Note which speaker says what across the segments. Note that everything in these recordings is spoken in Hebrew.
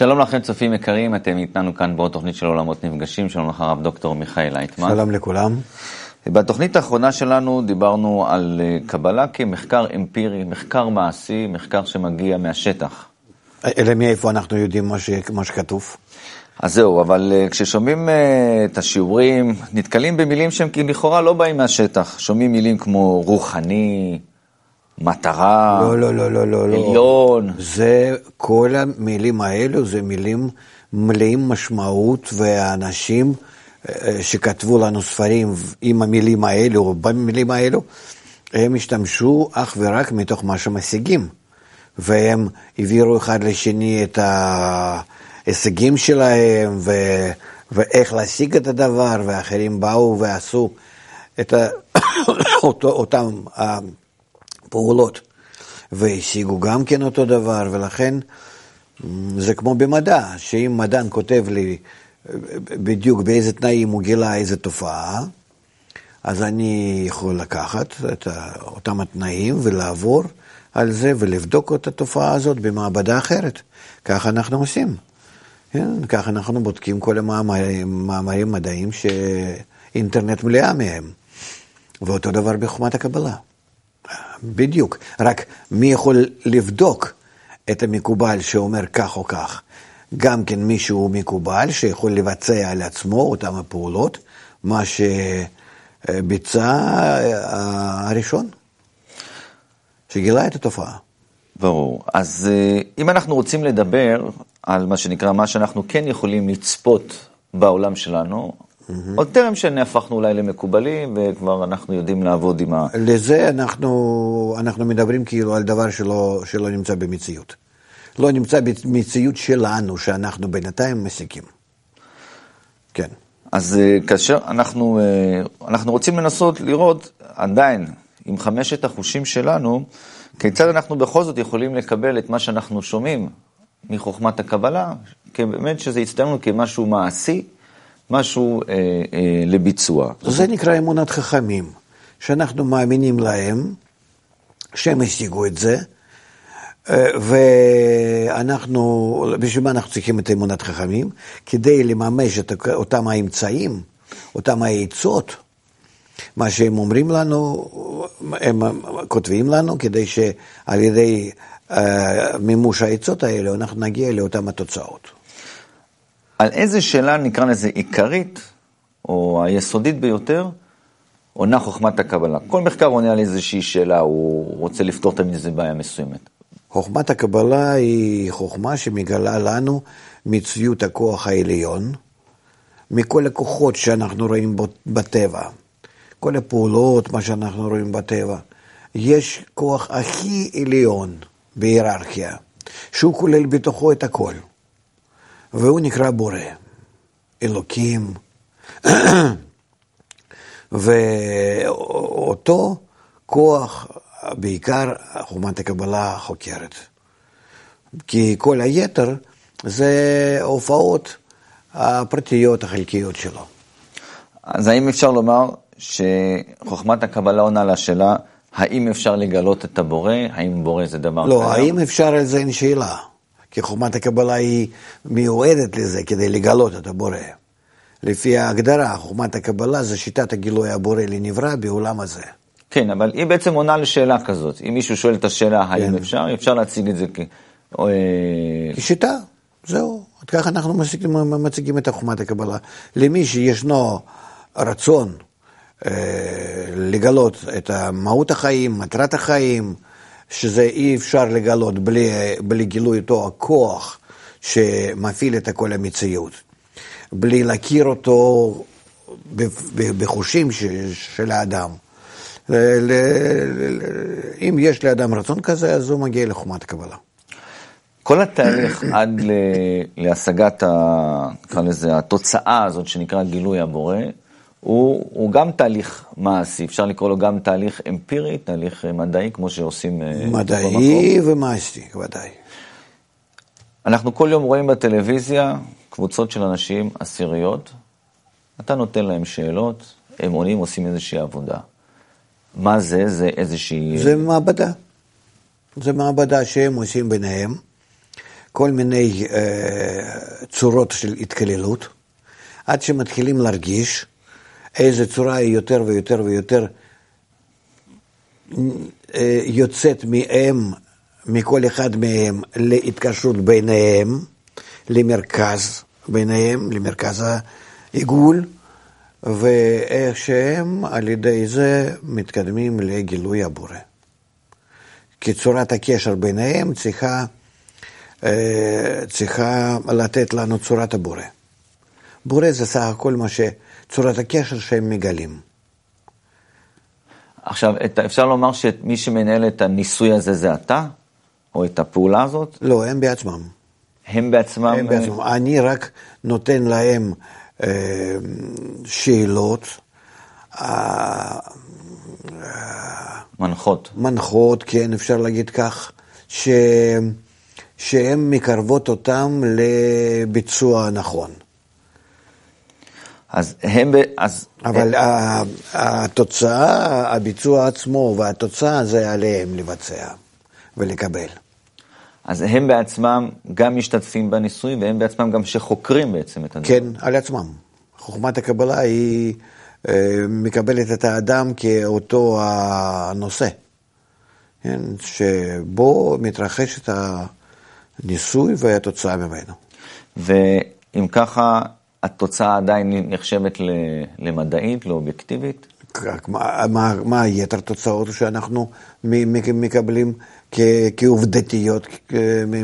Speaker 1: שלום לכם צופים יקרים, אתם איתנו כאן בעוד תוכנית של עולמות נפגשים, שלום לך הרב דוקטור מיכאל לייטמן.
Speaker 2: שלום לכולם.
Speaker 1: בתוכנית האחרונה שלנו דיברנו על אה, קבלה כמחקר אמפירי, מחקר מעשי, מחקר שמגיע מהשטח.
Speaker 2: אלא מאיפה אנחנו יודעים מה, ש... מה שכתוב?
Speaker 1: אז זהו, אבל uh, כששומעים uh, את השיעורים, נתקלים במילים שהם לכאורה לא באים מהשטח. שומעים מילים כמו רוחני, מטרה,
Speaker 2: לא, לא, לא, לא, לא.
Speaker 1: עליון.
Speaker 2: לא. זה, כל המילים האלו זה מילים מלאים משמעות, והאנשים שכתבו לנו ספרים עם המילים האלו, או במילים האלו, הם השתמשו אך ורק מתוך מה שמשיגים. והם העבירו אחד לשני את ההישגים שלהם, ו... ואיך להשיג את הדבר, ואחרים באו ועשו את ה... אותם הפעולות, והשיגו גם כן אותו דבר, ולכן זה כמו במדע, שאם מדען כותב לי בדיוק באיזה תנאים הוא גילה איזה תופעה, אז אני יכול לקחת את אותם התנאים ולעבור על זה ולבדוק את התופעה הזאת במעבדה אחרת. ככה אנחנו עושים. כן? ככה אנחנו בודקים כל המאמרים מדעיים שאינטרנט מלאה מהם. ואותו דבר בחומת הקבלה. בדיוק. רק מי יכול לבדוק את המקובל שאומר כך או כך? גם כן מישהו מקובל שיכול לבצע על עצמו אותם הפעולות, מה שביצע הראשון, שגילה את התופעה.
Speaker 1: ברור. אז אה, אם אנחנו רוצים לדבר על מה שנקרא, מה שאנחנו כן יכולים לצפות בעולם שלנו, mm-hmm. עוד טרם שנהפכנו אולי למקובלים, וכבר אנחנו יודעים לעבוד עם ה...
Speaker 2: לזה אנחנו, אנחנו מדברים כאילו על דבר שלא, שלא נמצא במציאות. לא נמצא במציאות שלנו, שאנחנו בינתיים מסיקים. כן.
Speaker 1: אז אה, כאשר אנחנו, אה, אנחנו רוצים לנסות לראות עדיין עם חמשת החושים שלנו, כיצד אנחנו בכל זאת יכולים לקבל את מה שאנחנו שומעים מחוכמת הקבלה, באמת שזה יצטרך לנו כמשהו מעשי, משהו אה, אה, לביצוע.
Speaker 2: זה נקרא אמונת חכמים, שאנחנו מאמינים להם, שהם השיגו את זה, ואנחנו, בשביל מה אנחנו צריכים את אמונת חכמים? כדי לממש את אותם האמצעים, אותם העצות, מה שהם אומרים לנו, הם כותבים לנו, כדי שעל ידי uh, מימוש העצות האלה אנחנו נגיע לאותן התוצאות.
Speaker 1: על איזה שאלה נקרא לזה עיקרית, או היסודית ביותר, עונה חוכמת הקבלה? כל מחקר עונה על איזושהי שאלה, הוא רוצה לפתור תמיד איזו בעיה מסוימת.
Speaker 2: חוכמת הקבלה היא חוכמה שמגלה לנו מציאות הכוח העליון, מכל הכוחות שאנחנו רואים בטבע, כל הפעולות, מה שאנחנו רואים בטבע. יש כוח הכי עליון בהיררכיה, שהוא כולל בתוכו את הכל, והוא נקרא בורא, אלוקים, ואותו כוח בעיקר חומת הקבלה חוקרת. כי כל היתר זה הופעות הפרטיות החלקיות שלו.
Speaker 1: אז האם אפשר לומר שחוכמת הקבלה עונה לשאלה, האם אפשר לגלות את הבורא? האם בורא זה דבר
Speaker 2: לא, קיים? האם אפשר על זה אין שאלה. כי חוכמת הקבלה היא מיועדת לזה כדי לגלות את הבורא. לפי ההגדרה, חוכמת הקבלה זה שיטת הגילוי הבורא לנברא בעולם הזה.
Speaker 1: כן, אבל היא בעצם עונה לשאלה כזאת. אם מישהו שואל את השאלה האם כן. אפשר, אפשר להציג את זה כ...
Speaker 2: אה, כשיטה, זהו. ככה אנחנו מציגים, מציגים את חוכמת הקבלה. למי שישנו רצון אה, לגלות את מהות החיים, מטרת החיים, שזה אי אפשר לגלות בלי, בלי גילוי אותו הכוח שמפעיל את כל המציאות. בלי להכיר אותו בחושים של האדם. אם יש לאדם רצון כזה, אז הוא מגיע לחומת הקבלה.
Speaker 1: כל התהליך עד להשגת, נקרא לזה, התוצאה הזאת שנקרא גילוי הבורא, הוא, הוא גם תהליך מעשי, אפשר לקרוא לו גם תהליך אמפירי, תהליך מדעי, כמו שעושים
Speaker 2: אה, מדעי ומעשי, ודאי.
Speaker 1: אנחנו כל יום רואים בטלוויזיה קבוצות של אנשים עשיריות, אתה נותן להם שאלות, הם עונים, עושים איזושהי עבודה. מה זה? זה איזושהי...
Speaker 2: זה מעבדה. זה מעבדה שהם עושים ביניהם. כל מיני אה, צורות של התקללות, עד שמתחילים להרגיש איזה צורה היא יותר ויותר ויותר אה, יוצאת מהם, מכל אחד מהם, להתקשרות ביניהם, למרכז ביניהם, למרכז העיגול, ואיך שהם על ידי זה מתקדמים לגילוי הבורא. כי צורת הקשר ביניהם צריכה, אה, צריכה לתת לנו צורת הבורא. בורא זה סך הכל מה ש... צורת הקשר שהם מגלים.
Speaker 1: עכשיו, אפשר לומר שמי שמנהל את הניסוי הזה זה אתה? או את הפעולה הזאת?
Speaker 2: לא, הם בעצמם.
Speaker 1: הם בעצמם?
Speaker 2: הם בעצמם. אני רק נותן להם אה, שאלות. אה,
Speaker 1: מנחות.
Speaker 2: מנחות, כן, אפשר להגיד כך, ש... שהן מקרבות אותם לביצוע נכון.
Speaker 1: אז הם, אז...
Speaker 2: אבל הם... התוצאה, הביצוע עצמו והתוצאה זה עליהם לבצע ולקבל.
Speaker 1: אז הם בעצמם גם משתתפים בניסוי והם בעצמם גם שחוקרים בעצם את הדבר.
Speaker 2: כן, על עצמם. חוכמת הקבלה היא אה, מקבלת את האדם כאותו הנושא, כן, שבו מתרחש את הניסוי והתוצאה ממנו.
Speaker 1: ואם ככה, התוצאה עדיין נחשבת למדעית, לאובייקטיבית?
Speaker 2: מה, מה, מה היתר תוצאות שאנחנו מקבלים כעובדתיות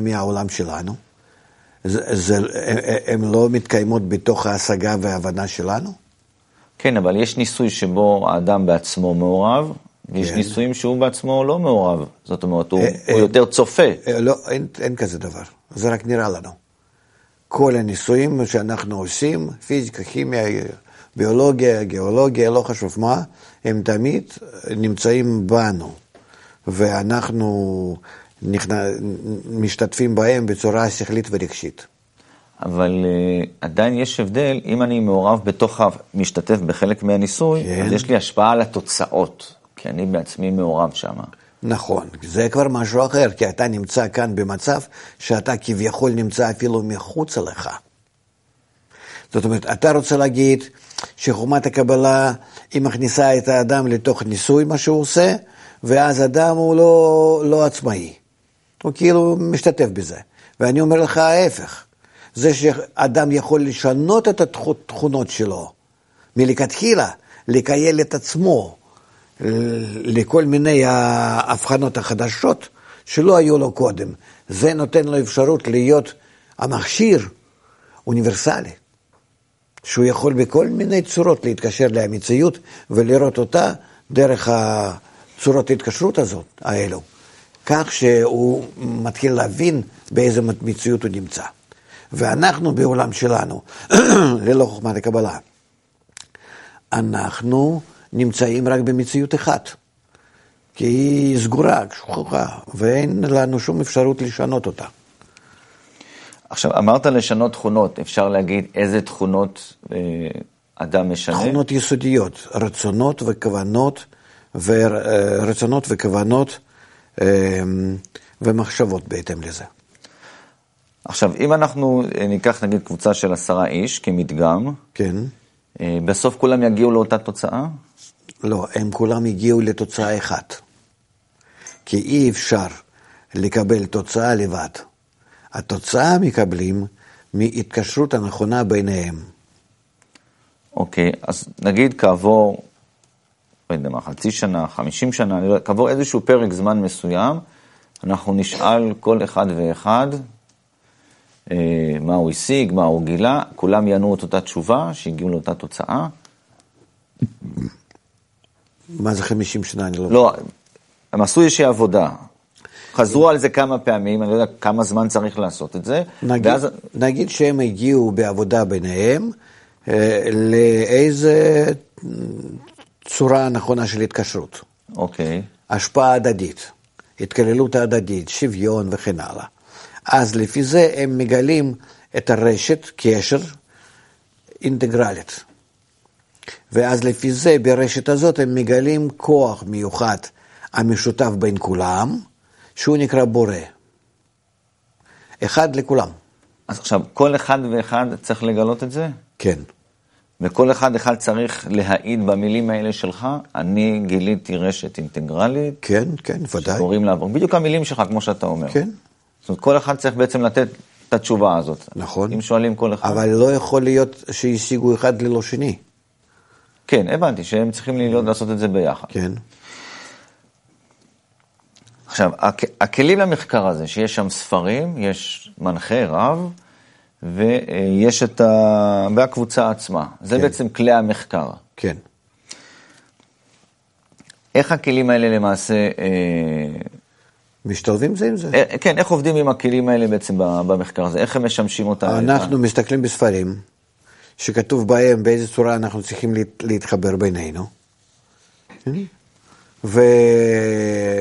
Speaker 2: מהעולם שלנו? הן לא מתקיימות בתוך ההשגה וההבנה שלנו?
Speaker 1: כן, אבל יש ניסוי שבו האדם בעצמו מעורב, ויש כן. ניסויים שהוא בעצמו לא מעורב. זאת אומרת, הוא, אה, הוא אה, יותר צופה.
Speaker 2: אה, לא, אין, אין כזה דבר. זה רק נראה לנו. כל הניסויים שאנחנו עושים, פיזיקה, כימיה, ביולוגיה, גיאולוגיה, לא חשוב מה, הם תמיד נמצאים בנו, ואנחנו נכנע, משתתפים בהם בצורה שכלית ורגשית.
Speaker 1: אבל uh, עדיין יש הבדל, אם אני מעורב בתוך, משתתף בחלק מהניסוי, כן. אז יש לי השפעה על התוצאות, כי אני בעצמי מעורב שם.
Speaker 2: נכון, זה כבר משהו אחר, כי אתה נמצא כאן במצב שאתה כביכול נמצא אפילו מחוץ לך. זאת אומרת, אתה רוצה להגיד שחומת הקבלה, היא מכניסה את האדם לתוך ניסוי, מה שהוא עושה, ואז אדם הוא לא, לא עצמאי. הוא כאילו משתתף בזה. ואני אומר לך ההפך, זה שאדם יכול לשנות את התכונות שלו מלכתחילה, לקייל את עצמו, לכל מיני ההבחנות החדשות שלא היו לו קודם. זה נותן לו אפשרות להיות המכשיר אוניברסלי, שהוא יכול בכל מיני צורות להתקשר למציאות ולראות אותה דרך צורות ההתקשרות הזאת, האלו, כך שהוא מתחיל להבין באיזה מציאות הוא נמצא. ואנחנו בעולם שלנו, ללא חוכמת הקבלה, אנחנו נמצאים רק במציאות אחת, כי היא סגורה, שכוחה, ואין לנו שום אפשרות לשנות אותה.
Speaker 1: עכשיו, אמרת לשנות תכונות, אפשר להגיד איזה תכונות אה, אדם משנה?
Speaker 2: תכונות יסודיות, רצונות וכוונות, ורצונות וכוונות אה, ומחשבות בהתאם לזה.
Speaker 1: עכשיו, אם אנחנו אה, ניקח נגיד קבוצה של עשרה איש כמדגם,
Speaker 2: כן.
Speaker 1: אה, בסוף כולם יגיעו לאותה תוצאה?
Speaker 2: לא, הם כולם הגיעו לתוצאה אחת. כי אי אפשר לקבל תוצאה לבד. התוצאה מקבלים מהתקשרות הנכונה ביניהם.
Speaker 1: אוקיי, אז נגיד כעבור, לא יודע מה, חצי שנה, חמישים שנה, לא כעבור איזשהו פרק זמן מסוים, אנחנו נשאל כל אחד ואחד אה, מה הוא השיג, מה הוא גילה, כולם יענו את אותה תשובה, שהגיעו לאותה תוצאה.
Speaker 2: מה זה 50 שנה? אני לא...
Speaker 1: לא, הם עשו איזושהי עבודה. חזרו על זה כמה פעמים, אני לא יודע כמה זמן צריך לעשות את זה.
Speaker 2: נגיד, ואז... נגיד שהם הגיעו בעבודה ביניהם אה, לאיזה צורה נכונה של התקשרות.
Speaker 1: אוקיי.
Speaker 2: השפעה הדדית, התקללות ההדדית, שוויון וכן הלאה. אז לפי זה הם מגלים את הרשת, קשר, אינטגרלית. ואז לפי זה, ברשת הזאת, הם מגלים כוח מיוחד המשותף בין כולם, שהוא נקרא בורא. אחד לכולם.
Speaker 1: אז עכשיו, כל אחד ואחד צריך לגלות את זה?
Speaker 2: כן.
Speaker 1: וכל אחד אחד צריך להעיד במילים האלה שלך, אני גיליתי רשת אינטגרלית,
Speaker 2: כן, כן, ודאי.
Speaker 1: שקוראים לעבור. בדיוק המילים שלך, כמו שאתה אומר.
Speaker 2: כן.
Speaker 1: זאת אומרת, כל אחד צריך בעצם לתת את התשובה הזאת.
Speaker 2: נכון.
Speaker 1: אם שואלים כל אחד.
Speaker 2: אבל לא יכול להיות שהשיגו אחד ללא שני.
Speaker 1: כן, הבנתי, שהם צריכים להיות, לעשות את זה ביחד.
Speaker 2: כן.
Speaker 1: עכשיו, הכ- הכלים למחקר הזה, שיש שם ספרים, יש מנחה רב, ויש את ה... והקבוצה עצמה. זה
Speaker 2: כן.
Speaker 1: בעצם כלי המחקר.
Speaker 2: כן.
Speaker 1: איך הכלים האלה למעשה, אה,
Speaker 2: משתלבים זה עם זה.
Speaker 1: אה, כן, איך עובדים עם הכלים האלה בעצם במחקר הזה? איך הם משמשים אותם?
Speaker 2: אנחנו מסתכלים בספרים שכתוב בהם באיזה צורה אנחנו צריכים להת- להתחבר בינינו,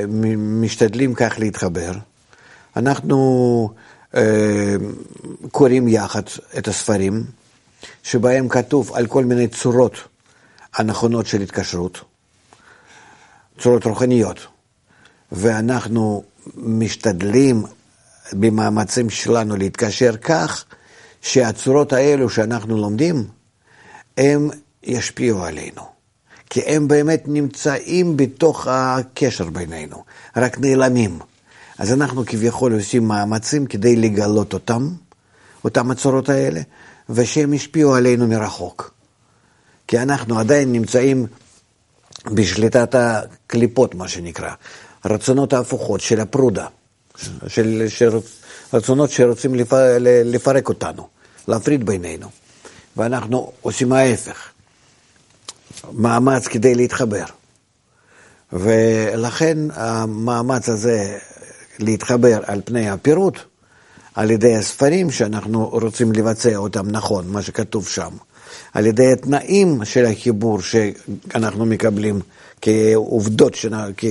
Speaker 2: ומשתדלים כך להתחבר. אנחנו אה, קוראים יחד את הספרים, שבהם כתוב על כל מיני צורות הנכונות של התקשרות, צורות רוחניות, ואנחנו משתדלים במאמצים שלנו להתקשר כך שהצורות האלו שאנחנו לומדים, הם ישפיעו עלינו. כי הם באמת נמצאים בתוך הקשר בינינו, רק נעלמים. אז אנחנו כביכול עושים מאמצים כדי לגלות אותם, אותם הצורות האלה, ושהם ישפיעו עלינו מרחוק. כי אנחנו עדיין נמצאים בשליטת הקליפות, מה שנקרא, רצונות ההפוכות של הפרודה, של, של רצונות שרוצים לפ, לפרק אותנו, להפריד בינינו. ואנחנו עושים ההפך, מאמץ כדי להתחבר. ולכן המאמץ הזה להתחבר על פני הפירוט, על ידי הספרים שאנחנו רוצים לבצע אותם נכון, מה שכתוב שם, על ידי התנאים של החיבור שאנחנו מקבלים כעובדות,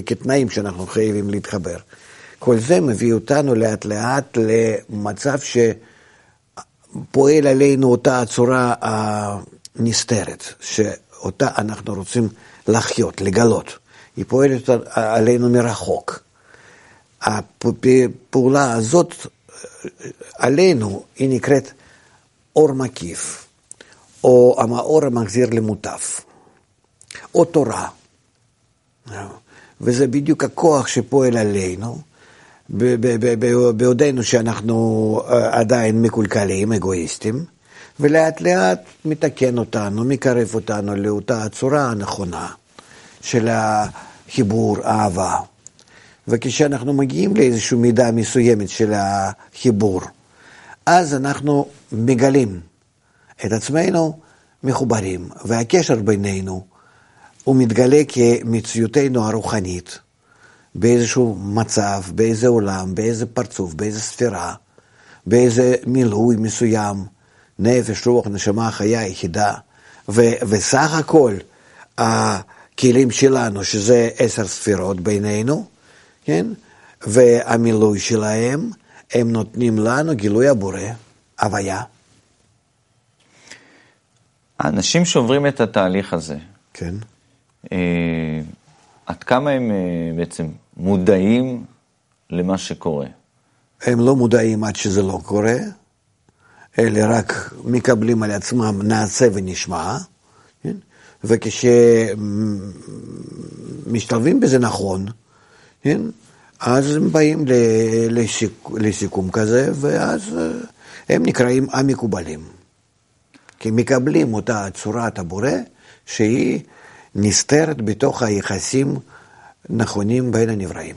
Speaker 2: כתנאים שאנחנו חייבים להתחבר. כל זה מביא אותנו לאט לאט למצב שפועל עלינו אותה הצורה הנסתרת, שאותה אנחנו רוצים לחיות, לגלות. היא פועלת עלינו מרחוק. הפעולה הזאת עלינו היא נקראת אור מקיף, או המאור המחזיר למוטף, או תורה. וזה בדיוק הכוח שפועל עלינו, בעודנו שאנחנו עדיין מקולקלים, אגואיסטים, ולאט לאט מתקן אותנו, מקרב אותנו לאותה הצורה הנכונה של החיבור, אהבה. וכשאנחנו מגיעים לאיזושהי מידה מסוימת של החיבור, אז אנחנו מגלים את עצמנו מחוברים, והקשר בינינו הוא מתגלה כמציאותנו הרוחנית, באיזשהו מצב, באיזה עולם, באיזה פרצוף, באיזה ספירה, באיזה מילוי מסוים, נפש, רוח, נשמה, חיה, יחידה, ו- וסך הכל הכלים שלנו, שזה עשר ספירות בינינו, כן? והמילוי שלהם, הם נותנים לנו גילוי הבורא, הוויה.
Speaker 1: האנשים שעוברים את התהליך הזה,
Speaker 2: כן.
Speaker 1: אה, עד כמה הם אה, בעצם מודעים למה שקורה?
Speaker 2: הם לא מודעים עד שזה לא קורה, אלה רק מקבלים על עצמם נעשה ונשמע, כן? וכשמשתלבים בזה נכון, כן? אז הם באים לסיכ... לסיכום כזה, ואז הם נקראים המקובלים. כי מקבלים אותה צורת הבורא שהיא נסתרת בתוך היחסים נכונים בין הנבראים.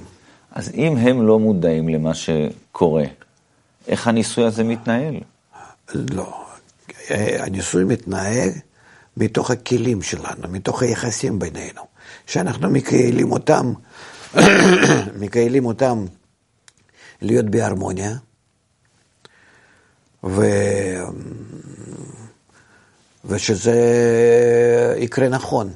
Speaker 1: אז אם הם לא מודעים למה שקורה, איך הניסוי הזה מתנהל?
Speaker 2: לא, הניסוי מתנהל מתוך הכלים שלנו, מתוך היחסים בינינו, שאנחנו מקיילים אותם, מקיילים אותם להיות בהרמוניה, ו... ושזה יקרה נכון.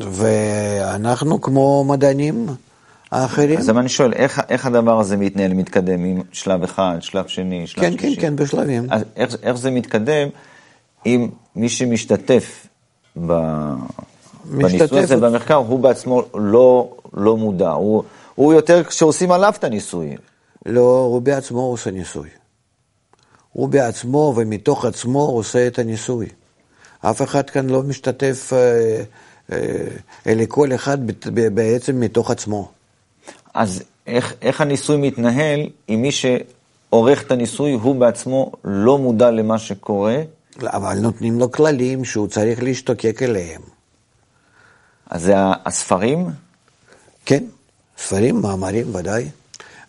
Speaker 2: ואנחנו כמו מדענים האחרים.
Speaker 1: אז אני שואל, איך, איך הדבר הזה מתנהל, מתקדם, עם שלב אחד, שלב שני, שלב
Speaker 2: כן,
Speaker 1: שלישי?
Speaker 2: כן, כן, בשלבים.
Speaker 1: אז איך, איך זה מתקדם אם מי שמשתתף ב... בניסוי הזה, במחקר, הוא בעצמו לא, לא מודע, הוא, הוא יותר כשעושים עליו את הניסוי.
Speaker 2: לא, הוא בעצמו עושה ניסוי. הוא בעצמו ומתוך עצמו עושה את הניסוי. אף אחד כאן לא משתתף, אה, אלא כל אחד בעצם מתוך עצמו.
Speaker 1: אז איך, איך הניסוי מתנהל אם מי שעורך את הניסוי הוא בעצמו לא מודע למה שקורה?
Speaker 2: אבל נותנים לו כללים שהוא צריך להשתוקק אליהם.
Speaker 1: אז זה הספרים?
Speaker 2: כן, ספרים, מאמרים, ודאי.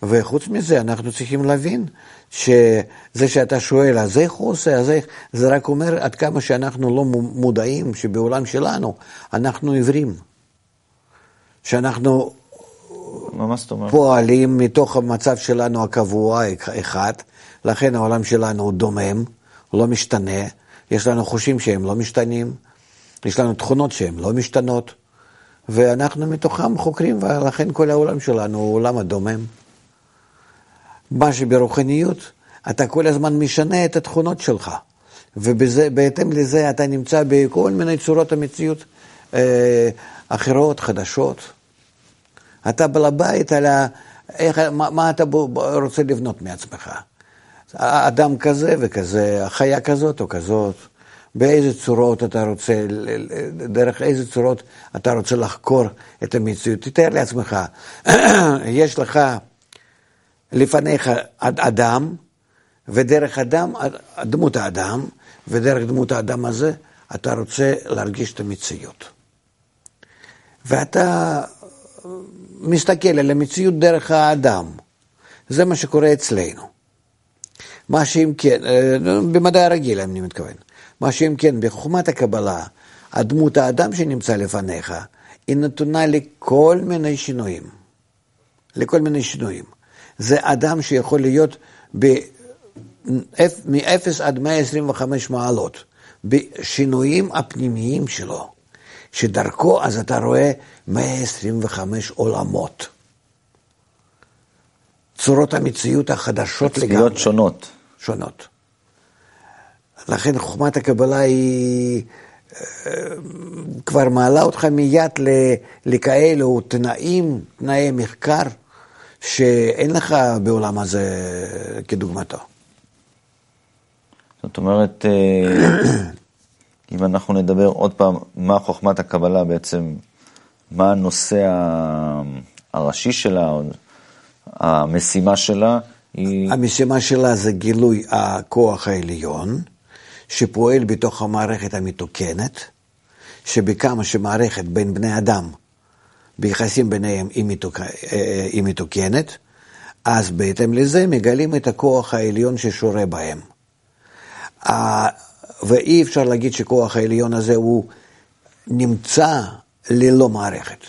Speaker 2: וחוץ מזה, אנחנו צריכים להבין שזה שאתה שואל, אז איך הוא עושה, אז איך, זה רק אומר עד כמה שאנחנו לא מודעים שבעולם שלנו אנחנו עיוורים. שאנחנו פועלים מתוך המצב שלנו הקבוע אחד, לכן העולם שלנו הוא דומם, הוא לא משתנה, יש לנו חושים שהם לא משתנים, יש לנו תכונות שהן לא משתנות, ואנחנו מתוכם חוקרים, ולכן כל העולם שלנו הוא עולם הדומם. מה שברוחניות, אתה כל הזמן משנה את התכונות שלך, ובהתאם לזה אתה נמצא בכל מיני צורות המציאות אה, אחרות, חדשות. אתה בעל הבית על ה... איך, מה, מה אתה רוצה לבנות מעצמך? אדם כזה וכזה, חיה כזאת או כזאת, באיזה צורות אתה רוצה, דרך איזה צורות אתה רוצה לחקור את המציאות. תתאר לעצמך, יש לך לפניך אדם, ודרך אדם, דמות האדם, ודרך דמות האדם הזה, אתה רוצה להרגיש את המציאות. ואתה מסתכל על המציאות דרך האדם. זה מה שקורה אצלנו. מה שאם כן, אה, במדע הרגיל אני מתכוון, מה שאם כן, בחוכמת הקבלה, הדמות האדם שנמצא לפניך, היא נתונה לכל מיני שינויים. לכל מיני שינויים. זה אדם שיכול להיות מ-0 עד 125 מעלות, בשינויים הפנימיים שלו, שדרכו אז אתה רואה 125 עולמות. צורות המציאות החדשות לגמרי.
Speaker 1: צפיות שונות.
Speaker 2: שונות. לכן חוכמת הקבלה היא אה, כבר מעלה אותך מיד לכאלו תנאים, תנאי מחקר, שאין לך בעולם הזה כדוגמתו.
Speaker 1: זאת אומרת, אה, אם אנחנו נדבר עוד פעם, מה חוכמת הקבלה בעצם, מה הנושא הראשי שלה, המשימה שלה,
Speaker 2: היא... המשימה שלה זה גילוי הכוח העליון, שפועל בתוך המערכת המתוקנת, שבכמה שמערכת בין בני אדם ביחסים ביניהם היא, מתוק... אה, אה, מתוקנת, אז בהתאם לזה מגלים את הכוח העליון ששורה בהם. ואי אפשר להגיד שכוח העליון הזה הוא נמצא ללא מערכת.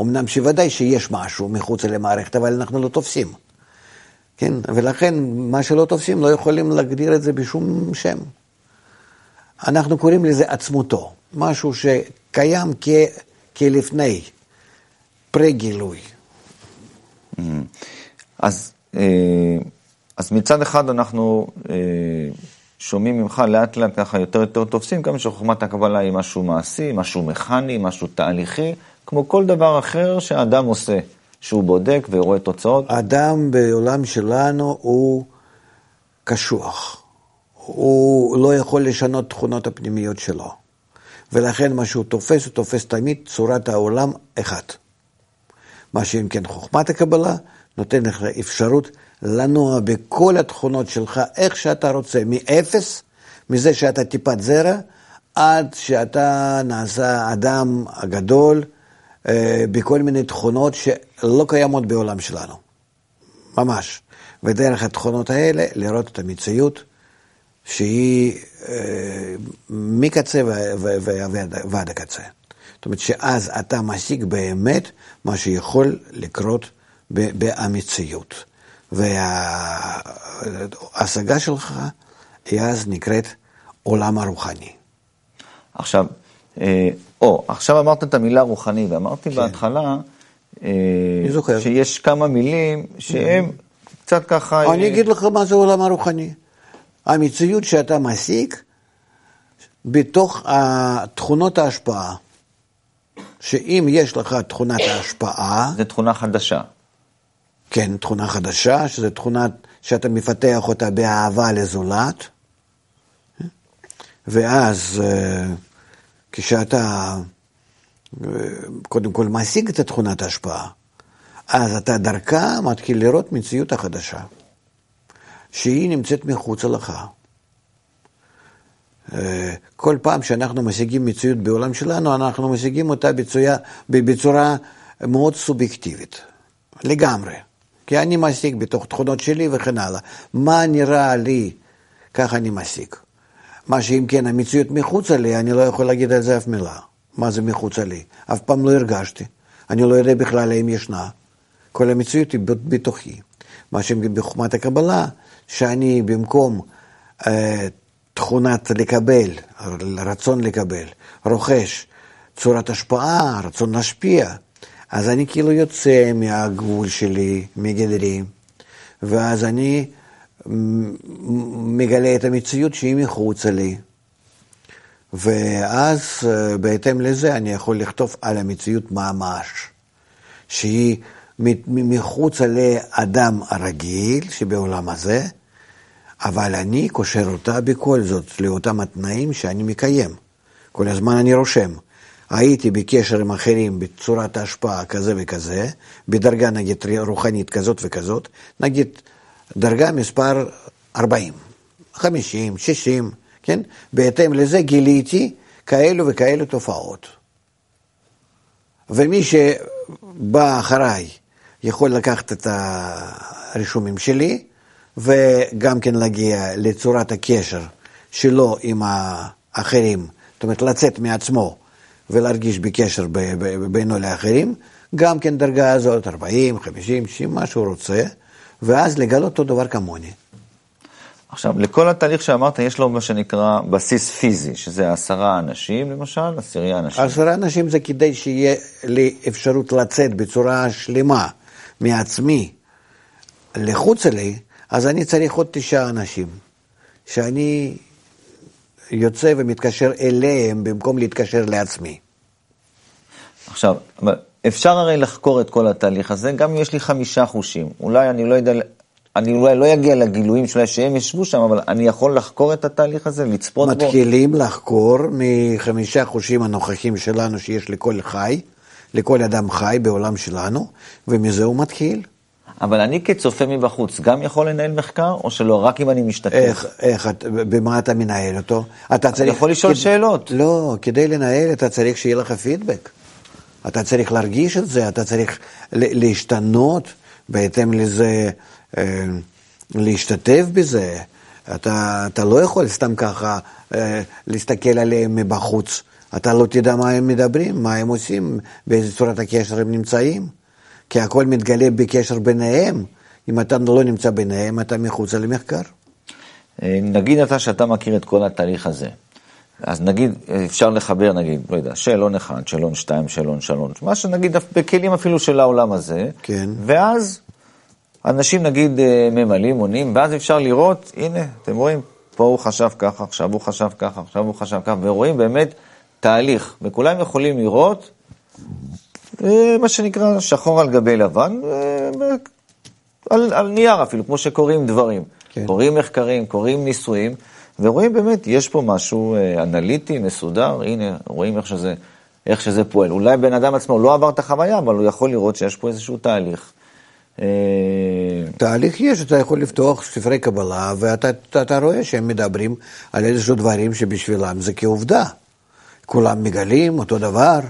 Speaker 2: אמנם שוודאי שיש משהו מחוץ למערכת, אבל אנחנו לא תופסים. כן, ולכן מה שלא תופסים לא יכולים להגדיר את זה בשום שם. אנחנו קוראים לזה עצמותו, משהו שקיים כ... כלפני, פרה-גילוי.
Speaker 1: Mm-hmm. אז, אה, אז מצד אחד אנחנו אה, שומעים ממך לאט לאט ככה יותר יותר תופסים, גם שחוכמת הקבלה היא משהו מעשי, משהו מכני, משהו תהליכי, כמו כל דבר אחר שהאדם עושה, שהוא בודק ורואה תוצאות.
Speaker 2: האדם בעולם שלנו הוא קשוח. הוא לא יכול לשנות תכונות הפנימיות שלו. ולכן מה שהוא תופס, הוא תופס תמיד צורת העולם אחת. מה שאם כן חוכמת הקבלה, נותן לך אפשרות לנוע בכל התכונות שלך, איך שאתה רוצה, מאפס, מזה שאתה טיפת זרע, עד שאתה נעשה אדם הגדול, אה, בכל מיני תכונות שלא קיימות בעולם שלנו. ממש. ודרך התכונות האלה לראות את המציאות שהיא אה, מקצה ועד הקצה. זאת אומרת שאז אתה משיג באמת מה שיכול לקרות במציאות. וההשגה שלך היא אז נקראת עולם הרוחני.
Speaker 1: עכשיו, אה, או, עכשיו אמרת את המילה רוחני, ואמרתי כן. בהתחלה, אה, שיש כמה מילים שהם קצת ככה...
Speaker 2: אני אה, אגיד לך מה זה עולם הרוחני. המציאות שאתה משיג בתוך תכונות ההשפעה. שאם יש לך תכונת ההשפעה...
Speaker 1: זה תכונה חדשה.
Speaker 2: כן, תכונה חדשה, שזו תכונה שאתה מפתח אותה באהבה לזולת, ואז אה, כשאתה אה, קודם כל משיג את תכונת ההשפעה, אז אתה דרכה מתחיל לראות מציאות החדשה, שהיא נמצאת מחוצה לך. אה, כל פעם שאנחנו משיגים מציאות בעולם שלנו, אנחנו משיגים אותה בצורה, בצורה מאוד סובייקטיבית, לגמרי. כי אני משיג בתוך תכונות שלי וכן הלאה. מה נראה לי, ככה אני משיג. מה שאם כן המציאות מחוצה לי, אני לא יכול להגיד על זה אף מילה. מה זה מחוצה לי? אף פעם לא הרגשתי. אני לא יודע בכלל האם ישנה. כל המציאות היא בתוכי. מה שבחוכמת הקבלה, שאני במקום אה, תכונת לקבל, רצון לקבל, רוכש צורת השפעה, רצון להשפיע, אז אני כאילו יוצא מהגבול שלי, מגדרי, ואז אני מגלה את המציאות שהיא מחוצה לי. ואז אה, בהתאם לזה אני יכול לכתוב על המציאות ממש, שהיא מחוצה לאדם הרגיל שבעולם הזה, אבל אני קושר אותה בכל זאת לאותם התנאים שאני מקיים. כל הזמן אני רושם. הייתי בקשר עם אחרים בצורת ההשפעה כזה וכזה, בדרגה נגיד רוחנית כזאת וכזאת, נגיד דרגה מספר 40, 50, 60, כן? בהתאם לזה גיליתי כאלו וכאלו תופעות. ומי שבא אחריי יכול לקחת את הרישומים שלי, וגם כן להגיע לצורת הקשר שלו עם האחרים, זאת אומרת לצאת מעצמו ולהרגיש בקשר בינו לאחרים, גם כן דרגה הזאת, 40, 50, 60, מה שהוא רוצה, ואז לגלות אותו דבר כמוני.
Speaker 1: עכשיו, לכל התהליך שאמרת, יש לו מה שנקרא בסיס פיזי, שזה עשרה אנשים, למשל, עשירי אנשים.
Speaker 2: עשרה אנשים זה כדי שיהיה לי אפשרות לצאת בצורה שלמה מעצמי לחוץ לי, אז אני צריך עוד תשעה אנשים, שאני יוצא ומתקשר אליהם במקום להתקשר לעצמי.
Speaker 1: עכשיו, אפשר הרי לחקור את כל התהליך הזה, גם אם יש לי חמישה חושים. אולי אני לא יודע, אני אולי לא אגיע לגילויים שאולי שהם ישבו שם, אבל אני יכול לחקור את התהליך הזה, לצפות
Speaker 2: מתחילים בו? מתחילים לחקור מחמישה חושים הנוכחים שלנו שיש לכל חי, לכל אדם חי בעולם שלנו, ומזה הוא מתחיל.
Speaker 1: אבל אני כצופה מבחוץ גם יכול לנהל מחקר, או שלא, רק אם אני משתתף?
Speaker 2: איך, איך, במה אתה מנהל אותו?
Speaker 1: אתה צריך... יכול לשאול כד... שאלות.
Speaker 2: לא, כדי לנהל אתה צריך שיהיה לך פידבק. אתה צריך להרגיש את זה, אתה צריך להשתנות בהתאם לזה, אה, להשתתף בזה. אתה, אתה לא יכול סתם ככה אה, להסתכל עליהם מבחוץ. אתה לא תדע מה הם מדברים, מה הם עושים, באיזה צורת הקשר הם נמצאים. כי הכל מתגלה בקשר ביניהם. אם אתה לא נמצא ביניהם, אתה מחוצה למחקר.
Speaker 1: אה, נגיד אתה שאתה מכיר את כל התהליך הזה. אז נגיד, אפשר לחבר, נגיד, לא יודע, שאלון אחד, שאלון שתיים, שאלון שלוש, מה שנגיד בכלים אפילו של העולם הזה.
Speaker 2: כן.
Speaker 1: ואז אנשים נגיד אה, ממלאים, עונים, ואז אפשר לראות, הנה, אתם רואים, פה הוא חשב ככה, עכשיו הוא חשב ככה, עכשיו הוא חשב ככה, ורואים באמת תהליך, וכולם יכולים לראות מה שנקרא שחור על גבי לבן, אה, על, על נייר אפילו, כמו שקוראים דברים. כן. קוראים מחקרים, קוראים ניסויים, ורואים באמת, יש פה משהו אה, אנליטי, מסודר, הנה, רואים איך שזה, איך שזה פועל. אולי בן אדם עצמו לא עבר את החוויה, אבל הוא יכול לראות שיש פה איזשהו תהליך.
Speaker 2: תהליך יש, אתה יכול לפתוח ספרי קבלה, ואתה אתה, אתה רואה שהם מדברים על איזשהו דברים שבשבילם זה כעובדה. כולם מגלים אותו דבר.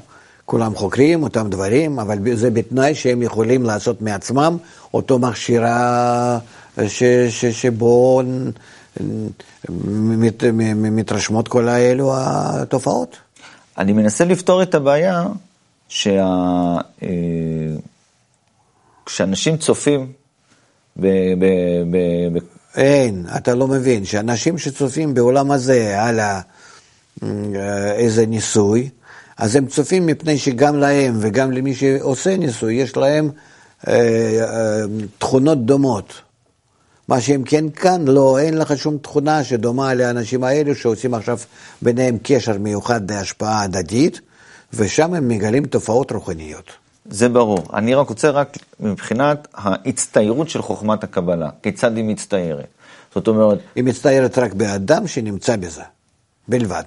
Speaker 2: כולם חוקרים אותם דברים, אבל זה בתנאי שהם יכולים לעשות מעצמם אותו מכשירה ש, ש, שבו מת, מתרשמות כל האלו התופעות.
Speaker 1: אני מנסה לפתור את הבעיה שה... אה, כשאנשים צופים ב... ב, ב, ב...
Speaker 2: אין, אתה לא מבין, שאנשים שצופים בעולם הזה על איזה ניסוי, אז הם צופים מפני שגם להם וגם למי שעושה ניסוי, יש להם אה, אה, תכונות דומות. מה שהם כן כאן, לא, אין לך שום תכונה שדומה לאנשים האלו שעושים עכשיו ביניהם קשר מיוחד להשפעה הדדית, ושם הם מגלים תופעות רוחניות.
Speaker 1: זה ברור. אני רק רוצה רק מבחינת ההצטיירות של חוכמת הקבלה, כיצד היא מצטיירת. זאת אומרת...
Speaker 2: היא מצטיירת רק באדם שנמצא בזה, בלבד.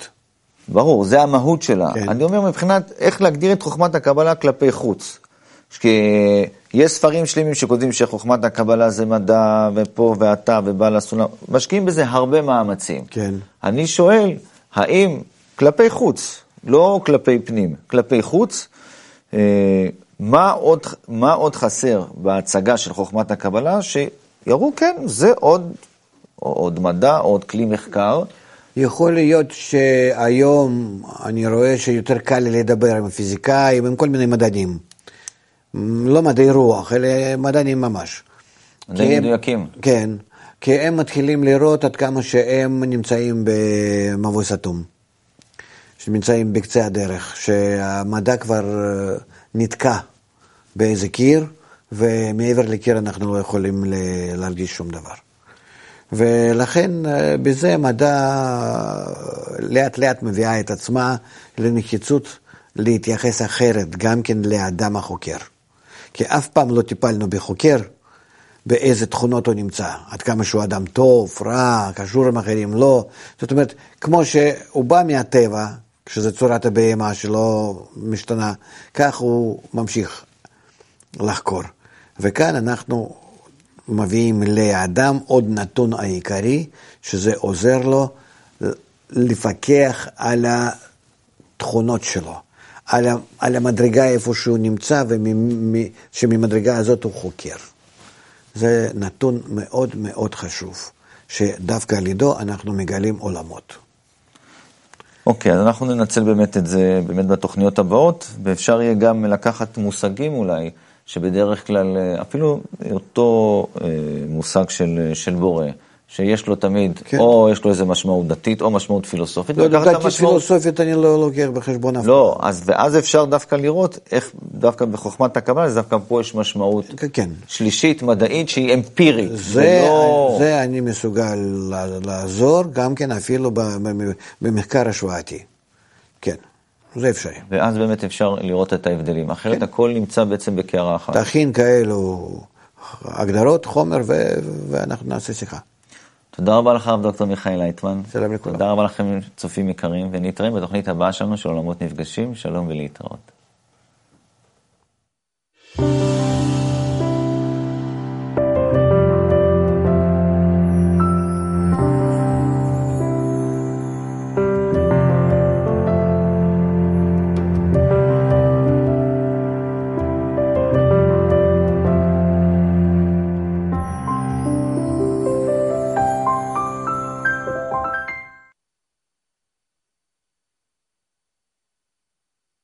Speaker 1: ברור, זה המהות שלה.
Speaker 2: כן.
Speaker 1: אני אומר מבחינת איך להגדיר את חוכמת הקבלה כלפי חוץ. כי יש ספרים שלמים שכותבים שחוכמת הקבלה זה מדע, ופה ואתה ובעל הסולם, משקיעים בזה הרבה מאמצים.
Speaker 2: כן.
Speaker 1: אני שואל, האם כלפי חוץ, לא כלפי פנים, כלפי חוץ, אה, מה עוד, מה עוד חסר בהצגה של חוכמת הקבלה, שיראו, כן, זה עוד, עוד מדע, עוד כלי מחקר.
Speaker 2: יכול להיות שהיום אני רואה שיותר קל לי לדבר עם פיזיקאים, עם כל מיני מדענים. לא מדעי רוח, אלא מדענים ממש.
Speaker 1: מדעים מדויקים.
Speaker 2: כן, כי הם מתחילים לראות עד כמה שהם נמצאים במבוי סתום. שנמצאים בקצה הדרך, שהמדע כבר אה, נתקע באיזה קיר, ומעבר לקיר אנחנו לא יכולים להרגיש שום דבר. ולכן אה, בזה המדע לאט לאט מביאה את עצמה לנחיצות להתייחס אחרת גם כן לאדם החוקר. כי אף פעם לא טיפלנו בחוקר באיזה תכונות הוא נמצא, עד כמה שהוא אדם טוב, רע, קשור עם אחרים, לא. זאת אומרת, כמו שהוא בא מהטבע, כשזו צורת הבהמה שלא משתנה, כך הוא ממשיך לחקור. וכאן אנחנו מביאים לאדם עוד נתון העיקרי, שזה עוזר לו לפקח על התכונות שלו, על, על המדרגה איפה שהוא נמצא, ושממדרגה הזאת הוא חוקר. זה נתון מאוד מאוד חשוב, שדווקא על ידו אנחנו מגלים עולמות.
Speaker 1: אוקיי, אז אנחנו ננצל באמת את זה באמת בתוכניות הבאות, ואפשר יהיה גם לקחת מושגים אולי, שבדרך כלל, אה, אפילו אותו אה, מושג של, של בורא, שיש לו תמיד,
Speaker 2: כן.
Speaker 1: או יש לו איזה משמעות דתית, או משמעות פילוסופית.
Speaker 2: לא, דתית
Speaker 1: המשמעות-
Speaker 2: פילוסופית אני לא לוקח בחשבון אף
Speaker 1: לא, אז, ואז אפשר דווקא לראות איך דווקא בחוכמת הקבלה, אז דווקא פה יש משמעות
Speaker 2: כן, כן.
Speaker 1: שלישית, מדעית, שהיא אמפירית.
Speaker 2: זה,
Speaker 1: ולא...
Speaker 2: זה אני מסוגל לעזור, גם כן אפילו במחקר השוואתי. כן, זה אפשרי.
Speaker 1: ואז באמת אפשר לראות את ההבדלים, אחרת
Speaker 2: כן.
Speaker 1: הכל נמצא בעצם בקערה אחת.
Speaker 2: תכין כאלו הגדרות, חומר, ו... ואנחנו נעשה שיחה.
Speaker 1: תודה רבה לך, הרב דוקטור מיכאל לייטמן.
Speaker 2: שלום לכולם.
Speaker 1: תודה רבה לכם, צופים יקרים, ונתראה בתוכנית הבאה שלנו של עולמות נפגשים. שלום ולהתראות. thank you